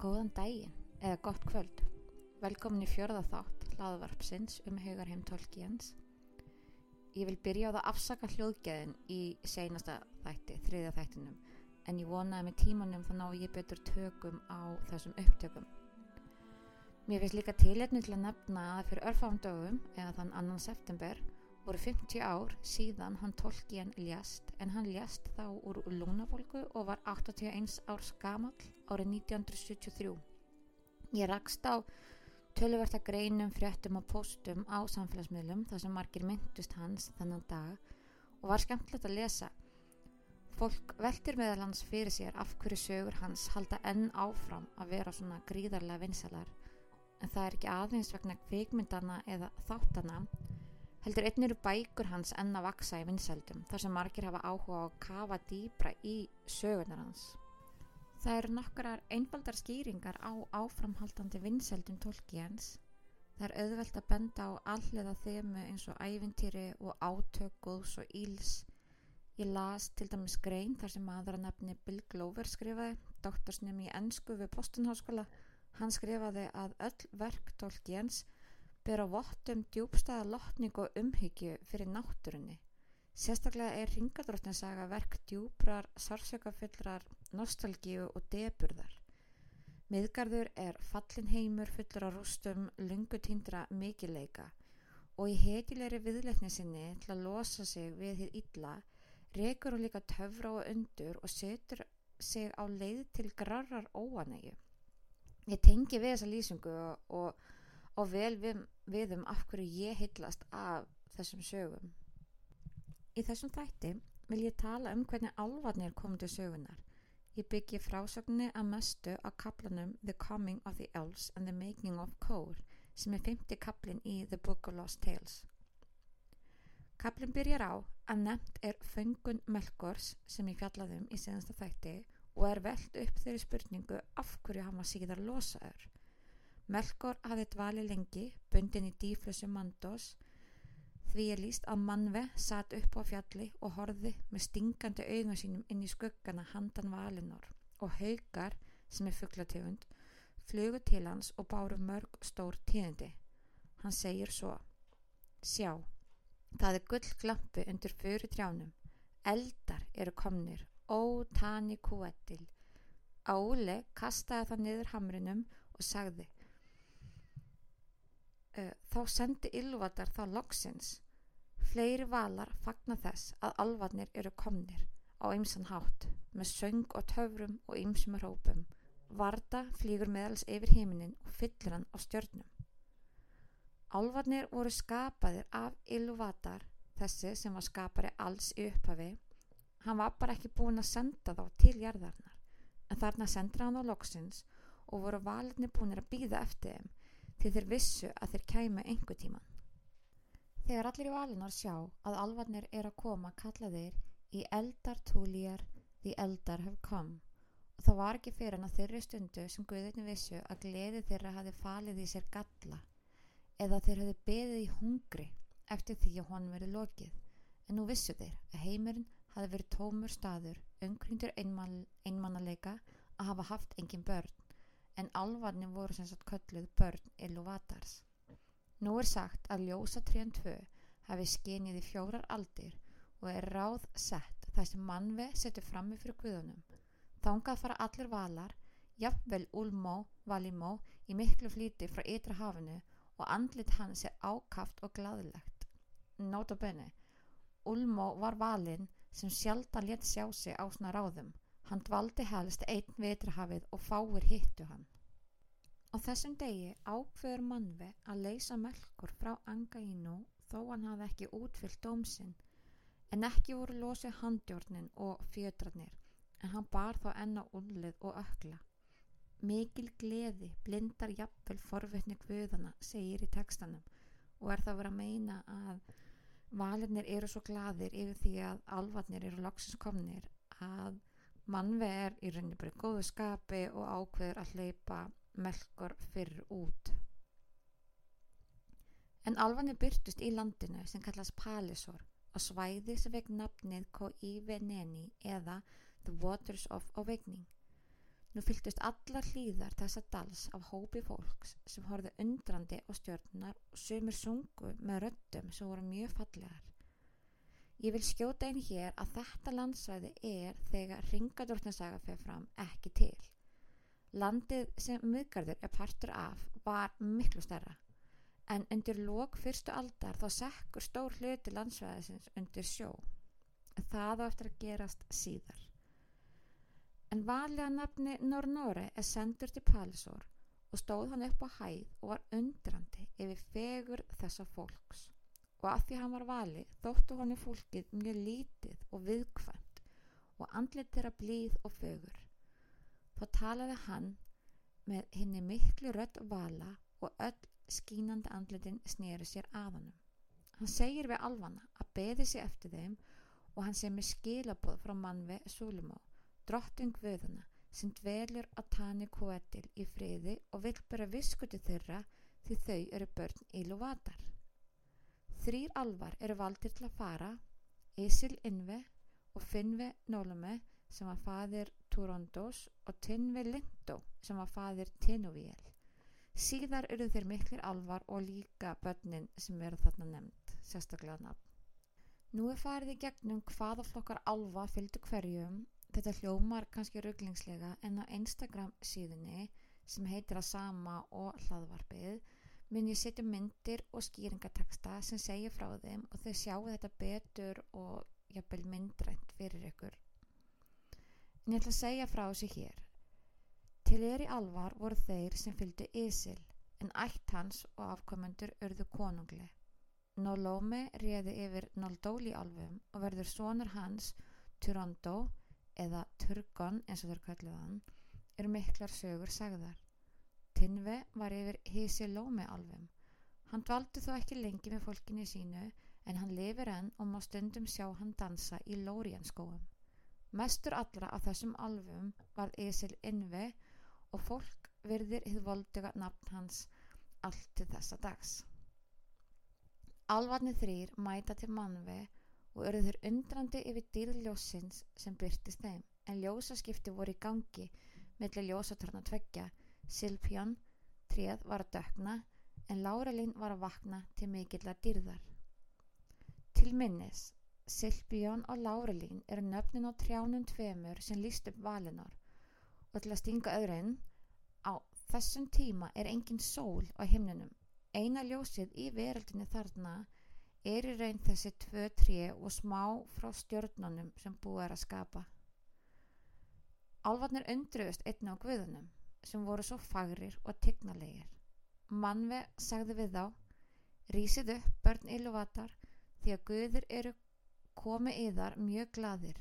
Góðan daginn eða gott kvöld. Velkomin í fjörða þátt hlaðvarpsins um Haugarheim Tolkiens. Ég vil byrja á það að afsaka hljóðgeðin í seinasta þætti, þriðja þættinum, en ég vonaði með tímanum þá ná ég betur tökum á þessum upptökum. Mér finnst líka tilhætni til að nefna að fyrir örfáum dögum, eða þann annan september, voru 50 ár síðan hann Tolkien ljast, en hann ljast þá úr lúnafólku og var 81 árs gamall árið 1973. Ég rakst á tölverta greinum, fréttum og póstum á samfélagsmiðlum þar sem margir myndust hans þannan dag og var skemmtilegt að lesa. Fólk veldur meðal hans fyrir sér af hverju sögur hans halda enn áfram að vera svona gríðarlega vinsalar en það er ekki aðeins vegna kvikmyndana eða þáttana heldur einn eru bækur hans enn að vaksa í vinsaldum þar sem margir hafa áhuga á að kafa dýbra í sögurnar hans. Það eru nokkrar einbaldar skýringar á áframhaldandi vinsældum Tolkiens. Það er auðvelt að benda á alliða þemu eins og ævintýri og átök, góðs og íls. Ég las til dæmis grein þar sem aðra nefni Bill Glover skrifaði, doktorsnum í ennsku við Bostonháskóla. Hann skrifaði að öll verk Tolkiens ber á vottum djúbstæða lotning og umhyggju fyrir náttúrunni. Sérstaklega er Ringadróttinsaga verk djúbrar, sársökafyllrar, nostalgíu og deburðar. Miðgarður er fallin heimur fullur á rústum lungutýndra mikileika og í heitilegri viðleikni sinni til að losa sig við þið illa rekur hún líka töfra og undur og setur sig á leið til grarrar óanægu. Ég tengi við þessa lýsingu og, og, og vel við, við um af hverju ég heitlast af þessum sögum. Í þessum þætti vil ég tala um hvernig álvarnir kom til sögunar. Ég byggi frásögninni að mestu á kaplanum The Coming of the Elves and the Making of Kór sem er 50 kaplin í The Book of Lost Tales. Kaplin byrjar á að nefnt er fengun Melkors sem ég fjallaðum í senasta þætti og er veld upp þeirri spurningu af hverju hann var síðar losaður. Melkor hafði dvali lengi, bundin í dýflössu mandos Því er líst að mannve satt upp á fjalli og horði með stingandi auðum sínum inn í skuggana handan valinor og haugar, sem er fugglategund, flugu til hans og báru mörg stór tíðindi. Hann segir svo, sjá, það er gull glampi undir fyrir trjánum, eldar eru komnir, ó tani kúettil. Ále kastaði það niður hamrinum og sagði, Uh, þá sendi ylvatar þá loksins. Fleiri valar fagna þess að alvarnir eru komnir á ymsan hátt með söng og töfrum og ymsum rópum. Varda flýgur meðals yfir heiminin og fyllir hann á stjörnum. Alvarnir voru skapaðir af ylvatar þessi sem var skapari alls í upphafi. Hann var bara ekki búin að senda þá til jarðarnar en þarna sendur hann á loksins og voru valinni búinir að býða eftir þeim til þeir vissu að þeir kæmu einhver tíman. Þegar allir í valunar sjá að alvarnir er að koma kalla þeir í eldar túlíjar því eldar have come. Og það var ekki fyrir en að þeirri stundu sem Guðurni vissu að gleði þeirra hafi falið í sér galla eða þeir hafi beðið í hungri eftir því að honum verið lokið. En nú vissu þeir að heimurinn hafi verið tómur staður umkringdur einmann, einmannaleika að hafa haft engin börn en alvarni voru sem sagt kölluð börn Ilúvatars. Nú er sagt að ljósa 3.2 hafi skenið í fjórar aldir og er ráð sett þar sem mannve setur frammi fyrir guðunum. Þángað fara allir valar, jafnvel Ulmó, Valimó í miklu flíti frá ytra hafinu og andlit hans er ákaft og gladilegt. Nóta benni, Ulmó var valinn sem sjaldan létt sjá sig á svona ráðum Hann dvaldi helst einn vetrahafið og fáir hittu hann. Á þessum degi ákveður mannvi að leysa melkur frá Angaínu þó hann hafði ekki útfyllt dómsinn en ekki voru losið handjórnin og fjödrarnir en hann bar þá enna ullið og ökla. Mikil gleði blindar jafnvel forvetni guðana segir í tekstanum og er það verið að meina að valinir eru svo gladir yfir því að alvarnir eru loksins komnir að Mannve er í rauninni bara góðu skapi og ákveður að hleypa melkor fyrir út. En alvanir byrtust í landinu sem kallast Palisor og svæði sem vegna nafnið Ko-i-Veneni eða The Waters of Awakening. Nú fylgdust allar hlýðar þessa dals af hópi fólks sem horfið undrandi á stjórnunar og sömur sungu með röttum sem voru mjög fallegar. Ég vil skjóta einn hér að þetta landsvæði er þegar ringadórnarsaga fyrir fram ekki til. Landið sem miðgarður er partur af var miklu stærra en undir lók fyrstu aldar þá sekkur stór hluti landsvæðisins undir sjó. Það á eftir að gerast síðar en valega nafni Nornore er sendur til Palsor og stóð hann upp á hæð og var undrandi yfir fegur þessa fólks og að því hann var vali þóttu hann í fólkið mjög lítið og viðkvæmt og andlit þeirra blíð og fögur. Þá talaði hann með henni miklu rött vala og öll skínandi andlitin snýri sér að honum. Hann segir við alvana að beði sér eftir þeim og hann sem er skilaboð frá mannvi Súlimó drotting vöðuna sem dvelur á tani kvoetil í friði og vil bara viskuti þeirra því þau eru börn íluvatar. Þrýr alvar eru valdir til að fara, Isil Inve og Finnve Nólame sem var fadir Turondos og Tinve Lindó sem var fadir Tinuviel. Síðar eru þeir miklir alvar og líka börnin sem eru þarna nefnd, sérstaklega nafn. Nú er farið í gegnum hvaða flokkar alva fylgdu hverjum Þetta hljómar kannski rugglingslega en á Instagram síðunni sem heitir að sama og hlaðvarpið mun ég setja myndir og skýringateksta sem segja frá þeim og þau sjáu þetta betur og jafnvel myndrænt fyrir ykkur. En ég ætla að segja frá þessu hér. Til er í alvar voru þeir sem fylgdu Ísil en ætt hans og afkomendur örðu konungli. Nólómi réði yfir Nóldóli alvum og verður sonur hans Turandó eða Turgon eins og þar kalluðan eru miklar sögur sagðar. Tinve var yfir Hisilómi alvum. Hann dvaldi þó ekki lengi með fólkinni sínu en hann lifir enn og má stundum sjá hann dansa í Lórianskóum. Mestur allra af þessum alvum var Isil Inve og fólk virðir hið volduga nafn hans allt til þessa dags. Alvarni þrýr mæta til mannvei og örðu þeir undrandi yfir dýrljósins sem byrtist þeim en ljósaskipti voru í gangi millir ljósatorna tveggja Silpjón, tríð var að dökna en Láralín var að vakna til mikillar dýrðar. Til minnis Silpjón og Láralín eru nöfnin á trjánum tveimur sem líst upp valinor og til að stinga öðrun á þessum tíma er engin sól á himnunum eina ljósið í veröldinni þarna er í raun þessi tvö tré og smá frá stjörnunum sem búið er að skapa. Álvarnir undruðust einna á guðunum sem voru svo fagrir og tignalegir. Manve sagði við þá, rísið upp börn Iluvatar því að guður eru komið í þar mjög gladir.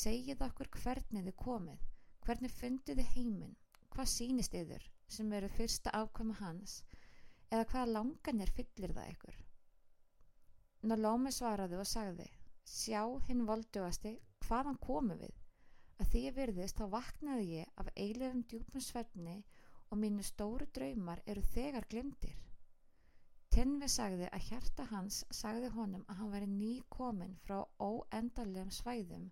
Segið okkur hvernig þið komið, hvernig fundið þið heiminn, hvað sínist yður sem eru fyrsta ákvæmu hans eða hvaða langanir fyllir það ykkur. Nalómi svaraði og sagði Sjá hinn voldugasti hvaðan komu við að því ég virðist þá vaknaði ég af eilefum djúpum svefni og mínu stóru draumar eru þegar glimtir Tenvi sagði að hjarta hans sagði honum að hann veri ný komin frá óendarlegum svæðum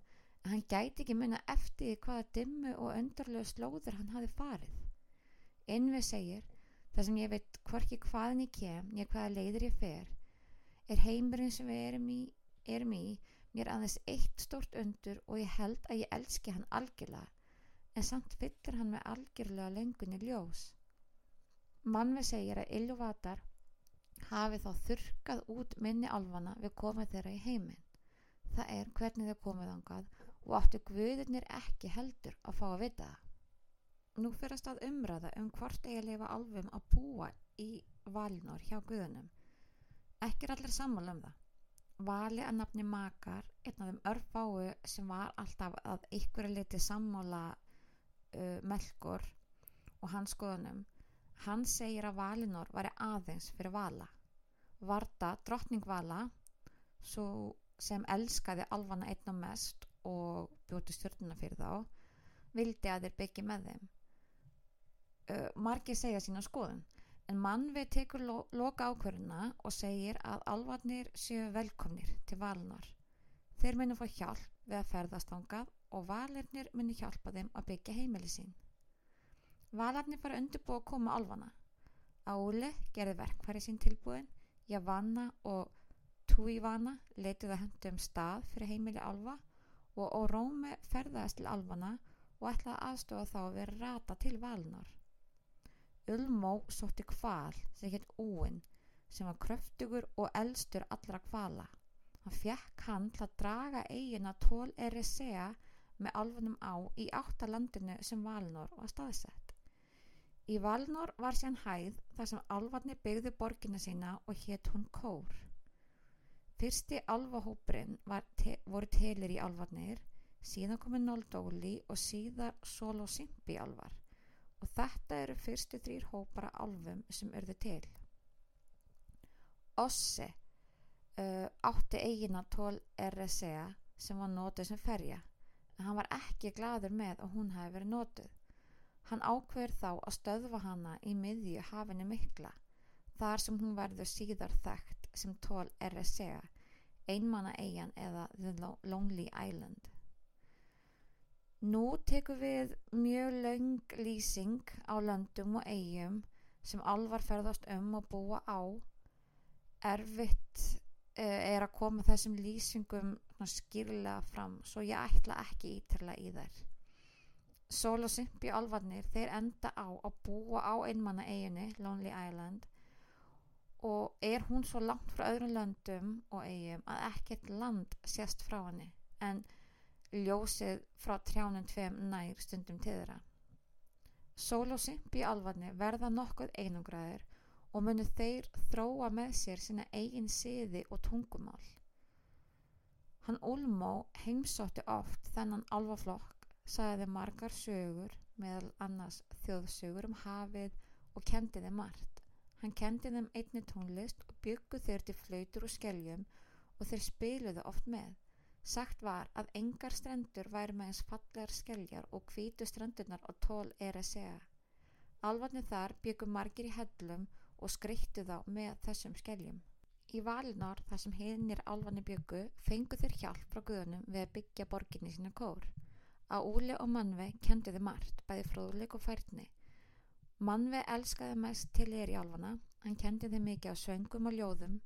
að hann gæti ekki munna eftir hvaða dimmu og öndarlegu slóður hann hafi farið. Envi segir þar sem ég veit hvorki hvaðan ég kem nýja hvaða leiður ég fer er heimurinn sem við erum í, erum í mér aðeins eitt stort undur og ég held að ég elski hann algjörlega en samt fyllir hann með algjörlega lengunni ljós. Mannveg segir að Illuvatar hafi þá þurkað út minni alvana við komið þeirra í heiminn. Það er hvernig þau komið ángað og áttu guðurnir ekki heldur að fá að vita það. Nú fyrir að stað umræða um hvort eigi að lifa alvum að búa í valnor hjá guðunum. Ekki er allir sammála um það. Vali að nafni Makar, einn af þeim örfáu sem var alltaf að er litið sammála uh, Melkor og hans skoðunum, hann segir að Valinor var aðeins fyrir Vala. Varda, drottning Vala, sem elskaði alvana einna mest og bjóti stjórnuna fyrir þá, vildi að þeir byggja með þeim. Uh, margir segja sína skoðun en mannvið tekur lo loka ákverðina og segir að alvarnir séu velkomnir til valnar. Þeir munu fá hjálp við að ferðast ángað og valirnir munu hjálpa þeim að byggja heimili sín. Valarnir fara undirbúið að koma álvana. Áli gerði verkfæri sín tilbúin, Javanna og Tuivana leituði að hendu um stað fyrir heimili álva og Órómi ferðaðist til álvana og ætlaði aðstofa þá að vera rata til valnar. Ulmó sótti kval sem hétt Úin sem var kröftugur og elstur allra kvala. Hann fjekk hann til að draga eigina tól Erisea með alfunum á í áttalandinu sem Valnor var staðsett. Í Valnor var sér hæð þar sem alvarni byggði borgina sína og hétt hún Kór. Fyrsti alvahóprin te voru telir í alvarnir, síðan komið Noldóli og síðar Solo Simpi alvar og þetta eru fyrstu þrýr hópara alvum sem örðu til. Ossi uh, átti eigina tól RSA sem var nótuð sem ferja en hann var ekki gladur með að hún hefði verið nótuð. Hann ákveður þá að stöðva hana í miðju hafinu mikla þar sem hún verður síðar þekkt sem tól RSA, einmanna eigin eða The Lonely Island. Nú tekum við mjög laung lýsing á löndum og eigum sem alvar ferðast um að búa á. Erfitt uh, er að koma þessum lýsingum skýrlega fram svo ég ætla ekki ítrla í þær. Sol og Simpi alvarnir þeir enda á að búa á einmanna eiginu Lonely Island og er hún svo langt frá öðrum löndum og eigum að ekkert land sést frá henni en ljósið frá trjánum tveim nær stundum til þeirra. Sol og Simpi alvarnir verða nokkuð einungraður og munu þeir þróa með sér sína eigin siði og tungumál. Hann Ulmó heimsótti oft þennan alvaflokk sagði margar sögur meðal annars þjóðsögur um hafið og kendi þeim margt. Hann kendi þeim einni tónlist og byggu þeir til flautur og skeljum og þeir spiluðu oft með. Sagt var að engar strendur væri með eins fallegar skeljar og hvítu strendurnar á tól er að segja. Alvarnir þar byggu margir í hellum og skreittu þá með þessum skeljum. Í Valinor, þar sem hinnir alvarnir byggu, fengu þeir hjálp frá guðunum við að byggja borginni sína kór. Á Úli og Manve kendi þið margt, bæði fróðleik og færni. Manve elskaði mest til er í álfana, hann kendi þið mikið á söngum og ljóðum.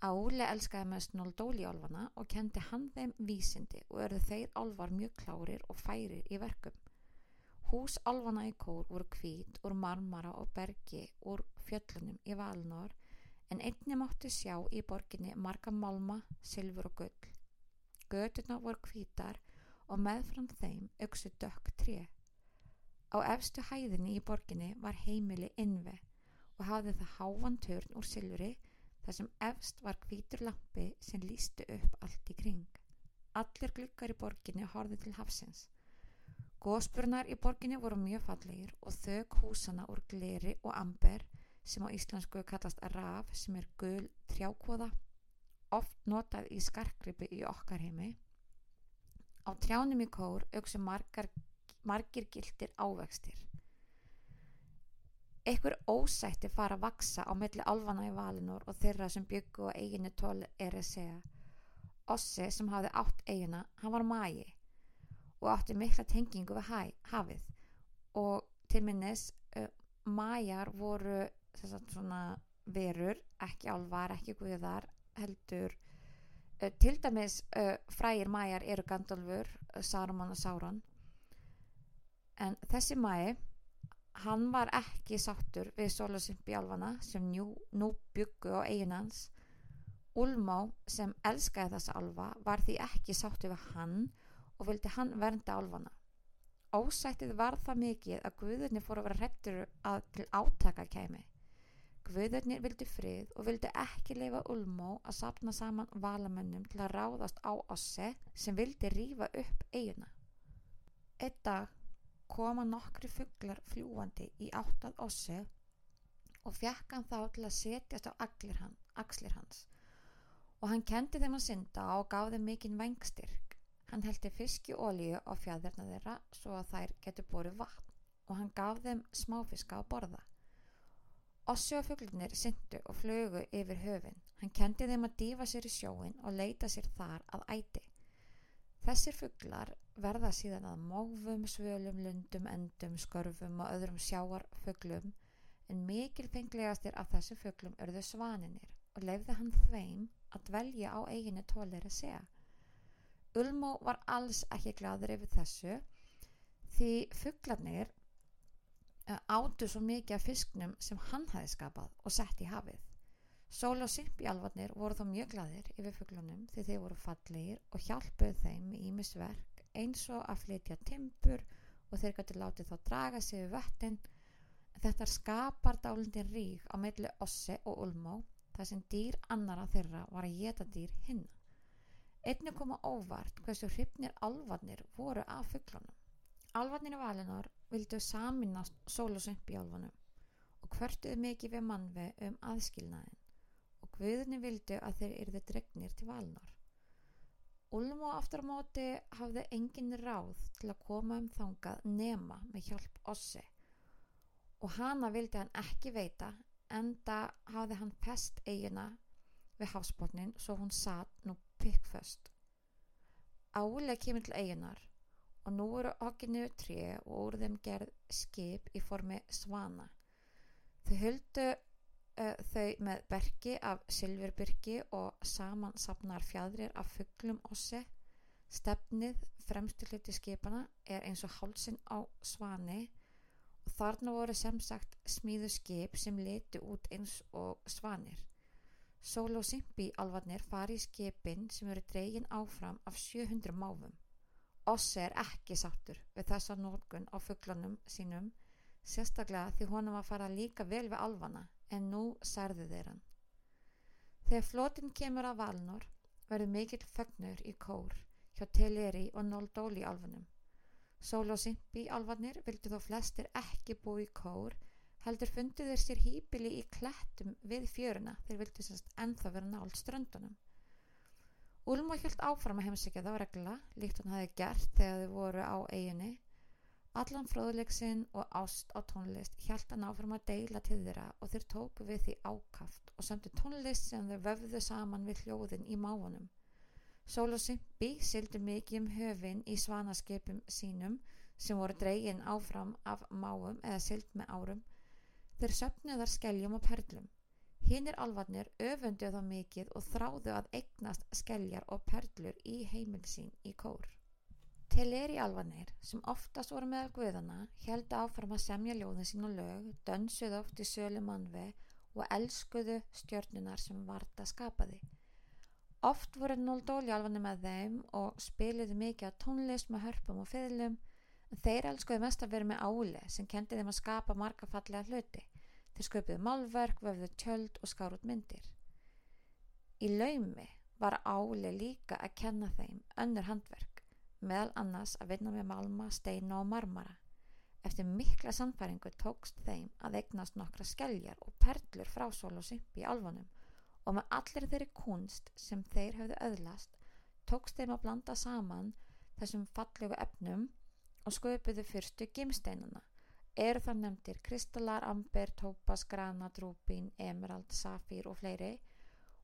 Á Úli elskaði mest Noldóli álfana og kendi hann þeim vísindi og örðu þeir álvar mjög klárir og færir í verkum. Hús álfana í kór voru kvít úr marmara og bergi úr fjöllunum í Valnor en einni mátti sjá í borginni marga malma, silfur og gull. Göturna voru kvítar og meðfram þeim auksu dökk tré. Á efstu hæðinni í borginni var heimili innve og hafði það hávan törn úr silfri þar sem efst var hvítur lampi sem lístu upp allt í kring. Allir glukkar í borginni horfið til hafsins. Góðspurnar í borginni voru mjög fallegir og þög húsana úr gleri og amber sem á íslensku kallast raf sem er gul trjákvoða oft notað í skarkripi í okkar heimi Á trjánum í kór auksum margir gildir ávextir. Ekkur ósætti fara að vaksa á milli alvana í valinur og þeirra sem byggu á eiginu tól er að segja. Ossi sem hafði átt eigina, hann var mægi og átti mikla tengingu við hæ, hafið og til minnis uh, mæjar voru svona verur, ekki alvar, ekki guðar, heldur Eh, til dæmis uh, frægir mæjar eru Gandalfur, uh, Saruman og Sauron en þessi mæi hann var ekki sáttur við Sólasimpi alvana sem njú, nú byggu á eiginans Ulmá sem elskaði þessa alva var því ekki sáttur við hann og vildi hann vernda alvana Ósættið var það mikið að Guðurni fór að vera hrettur að til átaka kemi Guðurnir vildi frið og vildi ekki leifa Ulmó að sapna saman valamönnum til að ráðast á Ossi sem vildi rýfa upp eiguna. Eitt dag koma nokkri fugglar fljúandi í áttað Ossi og fjekk hann þá til að setjast á hann, axlir hans og hann kendi þeim að synda og gaf þeim mikinn vengstyrk. Hann heldi fiski ólíu á fjæðirna þeirra svo að þær getur bórið vatn og hann gaf þeim smáfiska á borða. Ossi og fugglinir syndu og flögu yfir höfin. Hann kendi þeim að dífa sér í sjóin og leita sér þar að æti. Þessir fugglar verða síðan að mófum, svölum, lundum, endum, skörfum og öðrum sjáarfugglum en mikil fenglegastir af þessu fugglum örðu svaninir og leifði hann þeim að dvelja á eiginu tólir að segja. Ulmó var alls ekki gladur yfir þessu því fugglarnir eh, áttu svo mikið af fisknum sem hann hafi skapað og sett í hafið. Sól og Simpjálfarnir voru þá mjög gladir yfir fugglunum því þeir voru fallegir og hjálpuð þeim í ímisverk eins og að flytja timpur og þeir gæti látið þá draga sig við vöttin. Þetta skapar dálindin rík á meðli Ossi og Ulmó þar sem dýr annara þeirra var að geta dýr hinn. Einnig koma óvart hversu hrifnir alvarnir voru af fugglunum. Alvarnir í valinor vildu saminast Sól og Simpjálfanum og hvertuðu mikið við mannvi um aðskilnaðin Guðni vildi að þeir yrðu dregnir til valnar. Ulmo aftur á móti hafði engin ráð til að koma um þangað nema með hjálp Ossi og hana vildi hann ekki veita enda hafði hann pest eigina við hafsbótnin svo hún satt nú pikkföst. Álega kemur til eiginar og nú eru okkinu tré og úr þeim gerð skip í formi svana. Þau höldu þau með bergi af silfurbyrgi og saman sapnar fjadrir af fugglum ossi. Stefnið fremstu hluti skipana er eins og hálsin á svani og þarna voru sem sagt smíðu skip sem leti út eins og svanir. Sól og Simpi alvarnir fari í skipin sem eru dregin áfram af 700 máfum. Ossi er ekki sáttur við þessa nótgun á fugglanum sínum, sérstaklega því honum að fara líka vel við alvana en nú særðu þeir hann. Þegar flotin kemur að Valnor verður mikill fögnur í kór hjá Teleri og Noldóli alfunum. Sól og Simpi alfanir vildu þó flestir ekki bú í kór heldur fundu þeir sér hýpili í klettum við fjöruna þeir vildu semst ennþá vera nált ströndunum. Úlma hjöld áfram að heimsækja þá regla líkt hann hafi gert þegar þau voru á eiginni Allan fróðleiksinn og ást á tónlist hjælt hann áfram að deila til þeirra og þeir tóku við því ákaft og sömdu tónlist sem þeir vöfðu saman við hljóðin í máunum. Sól og Simpi sildu mikið um höfin í svanaskipum sínum sem voru dregin áfram af máum eða sild með árum. Þeir söpnuðar skeljum og perlum. Hinnir alvarnir öfundu þá mikið og þráðu að eignast skeljar og perlur í heimil sín í kór. Teleri alvanir, sem oftast voru meðal guðana, held áfram að semja ljóðin sín og lög, dönsuð oft í sölu mannvi og elskuðu stjörnunar sem varta skapaði. Oft voru Noldóli alvanir með þeim og spiliðu mikið á tónlist með hörpum og fiðlum, en þeir elskuðu mest að vera með áli sem kendi þeim að skapa marga fallega hluti. Þeir sköpuðu málverk, vöfðu tjöld og skár út myndir. Í laumi var áli líka að kenna þeim önnur handverk meðal annars að vinna með malma, steina og marmara. Eftir mikla sannfæringu tókst þeim að eignast nokkra skelljar og perlur frá sympi í alfanum og með allir þeirri kunst sem þeir höfðu öðlast tókst þeim að blanda saman þessum fallegu efnum og sköpuðu fyrstu gimsteinana. Eru það nefndir kristallar, amber, tópas, grana, drúbín, emerald, safír og fleiri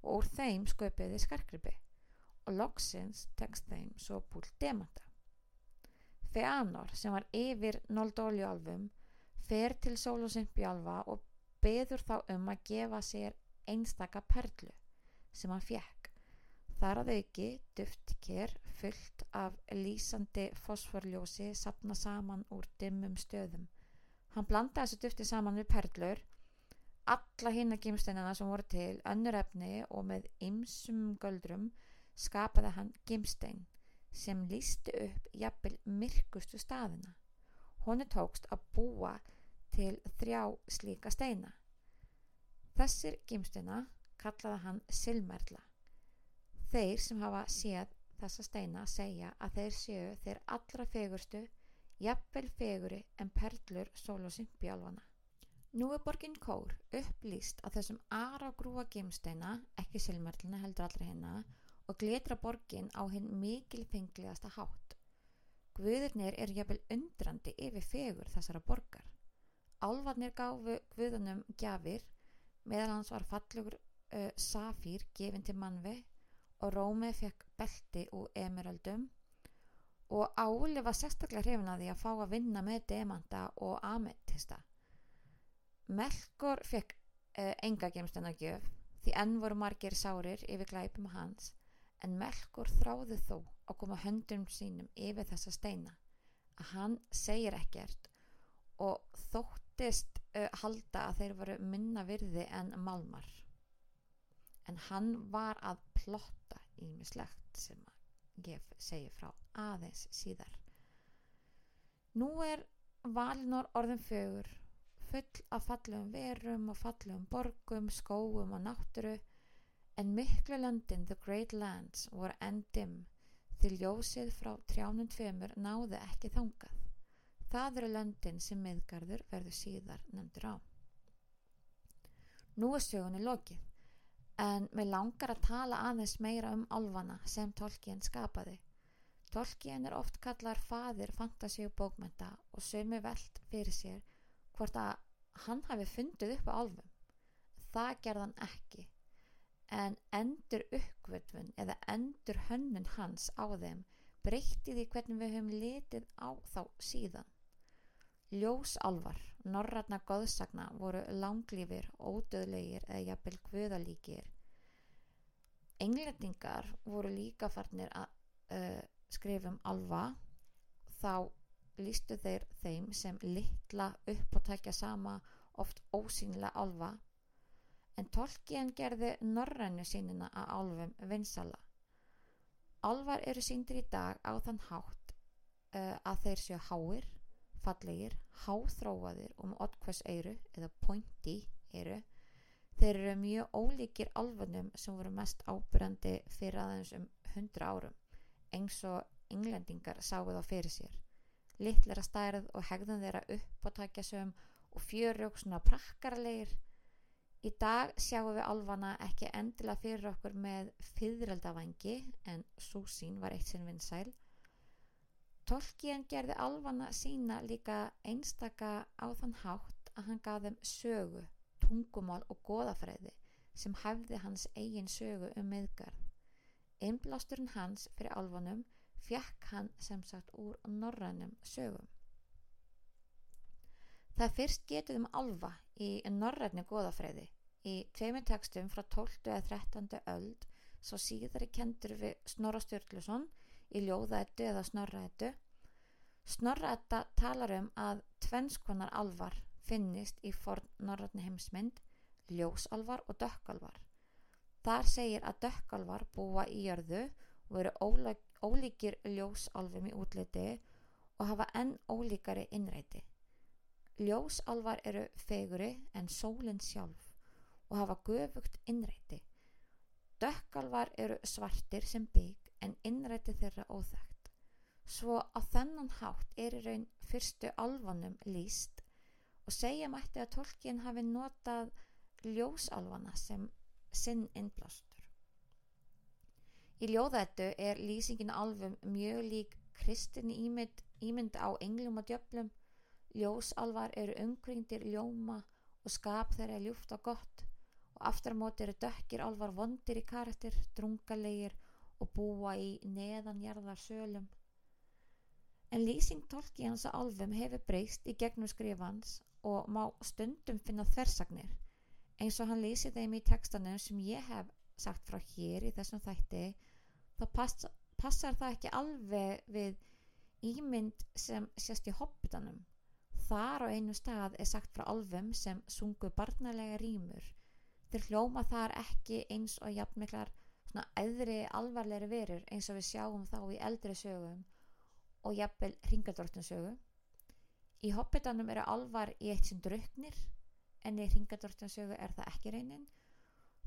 og úr þeim sköpuðu skarkrippi og loksins tekst þeim svo búl demanta. Feanor sem var yfir Noldóliálfum fer til Sólusimpjálfa og beður þá um að gefa sér einstaka perlu sem hann fjekk. Þar að auki duftker fullt af lýsandi fosforljósi sapna saman úr dimmum stöðum. Hann blanda þessu dufti saman við perlur, alla hinn að gímsteinana sem voru til, önnur efni og með ymsum göldrum skapaði hann gimstein sem lísti upp jafnvel myrkustu staðina. Honu tókst að búa til þrjá slíka steina. Þessir gimsteina kallaði hann Silmerla. Þeir sem hafa séð þessa steina segja að þeir séu þeir allra fegurstu, jafnvel feguri en perlur sólosympiálfana. Nú er borgin Kór upplýst að þessum ara grúa gimsteina, ekki Silmerlina heldur allra hennar, og gletra borgin á hinn mikilfenglegasta hátt. Guðurnir er jafnvel undrandi yfir fegur þessara borgar. Álvarnir gáfu guðunum gjafir meðan hans var fallugur uh, safír gefin til mannvi og Rómi fekk belti úr emeraldum og Áli var sérstaklega hrifin að því að fá að vinna með demanta og ametista. Melkor fekk uh, enga gemstina gjöf því enn voru margir sárir yfir glæpum hans en Melkor þráði þó að koma höndum sínum yfir þessa steina að hann segir ekkert og þóttist uh, halda að þeir voru minna virði en malmar en hann var að plotta í mislegt sem ég segi frá aðeins síðar. Nú er Valinor orðin fögur, full af fallegum verum og fallegum borgum, skóum og nátturu, en miklu löndin, the great lands, voru endim því ljósið frá trjánum tveimur náði ekki þangað. Það eru löndin sem miðgarður verður síðar nefndur á. Nú er sögunni lokið en mér langar að tala aðeins meira um álvana sem Tolkien skapaði. Tolkien er oft kallar fadir fantasíu bókmenta og sömu veld fyrir sér hvort að hann hafi fundið upp á álfum. Það gerðan ekki, en endur uppvöldun eða endur hönnun hans á þeim breytti því hvernig við höfum litið á þá síðan. Ljósálvar, norratna goðsagna voru langlýfir, ódöðlegir eða jafnvel guðalíkir. Englendingar voru líka farnir að uh, skrifa um alva, þá lístu þeir þeim sem litla upp og tækja sama oft ósýnilega alva, en Tolkien gerði norrænu sínina að alvum vinsala. Alvar eru síndir í dag á þann hátt uh, að þeir séu háir, fallegir, háþróaðir og með oddkvæs eiru eða pointy eiru. Þeir eru mjög ólíkir alfunum sem voru mest ábyrjandi fyrir aðeins um 100 árum, eins og englendingar sáu þá fyrir sér. Littleira stærð og hegðun þeirra upp á takjasum og fjörug svona prakkarleir. Í dag sjáum við alfana ekki endilega fyrir okkur með fyrreldavangi en súsín var eitt sinn vinsæl Tolkien gerði alvana sína líka einstaka á þann hátt að hann gaf þeim sögu, tungumál og goðafræði sem hæfði hans eigin sögu um miðgarð. Einblásturinn hans fyrir alvanum fjekk hann sem sagt úr norrænum sögum. Það fyrst getur um alva í norrætni goðafræði í tveimur tekstum frá 12. eða 13. öld svo síðar er kentur við Snorra Sturluson í ljóðættu eða snorraættu. Snorraætta talar um að tvennskonar alvar finnist í forn norratni heimsmynd, ljósalvar og dökkalvar. Þar segir að dökkalvar búa í jörðu og eru ólíkir ljósalvum í útliti og hafa enn ólíkari innræti. Ljósalvar eru feguri en sólinn sjálf og hafa göfugt innræti. Dökkalvar eru svartir sem bygg en innræti þeirra óþægt. Svo á þennan hátt er í raun fyrstu alvanum líst og segja mætti að tólkin hafi notað ljósalvana sem sinn innblástur. Í ljóðættu er lýsingin alvum mjög lík kristinni ímynd, ímynd á englum og djöflum. Ljósalvar eru umkringdir ljóma og skap þeirra ljúft og gott og aftur á móti eru dökkir alvar vondir í karakter, drungalegir og búa í neðanjarðar sölum. En lýsing tólki hans að alvum hefur breyst í gegnum skrifans og má stundum finna þversagnir eins og hann lýsi þeim í textanum sem ég hef sagt frá hér í þessum þætti þá pass, passar það ekki alveg við ímynd sem sést í hoppitanum. Þar á einu stað er sagt frá alvum sem sungu barnalega rýmur. Þeir hljóma þar ekki eins og jafnmiklar svona eðri alvarleiri verur eins og við sjáum þá í eldri sögum og jafnvel ringadróttun sögu í hoppitanum eru alvar í eitt sem druknir en í ringadróttun sögu er það ekki reynin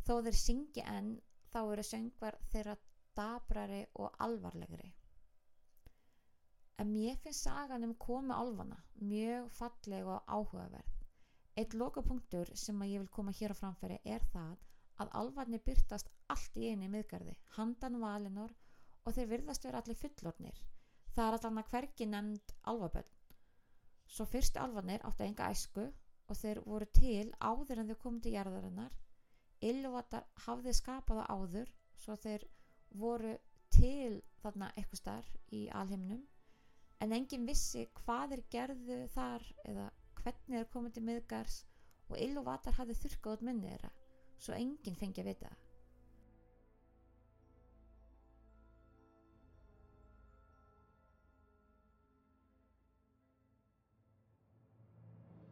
þó þeir syngi en þá eru söngvar þeirra dabrari og alvarlegri. En mér finnst sagan um komi alvana mjög falleg og áhugaverð eitt lokapunktur sem að ég vil koma hér á framfæri er það að alvarnir byrtast allt í einu miðgarði, handan valinor og þeir virðast vera allir fullornir. Það er allan að hvergi nefnd alvaböld. Svo fyrstu alvarnir áttu enga æsku og þeir voru til áður en þau komið til jarðarinnar. Ylvatar hafði skapað á áður svo þeir voru til þarna eitthvað starf í alheiminum en enginn vissi hvað er gerðu þar eða hvernig er komið til miðgars og ill og vatar hafði þurrkað út minnið þeirra svo enginn fengi að vita það.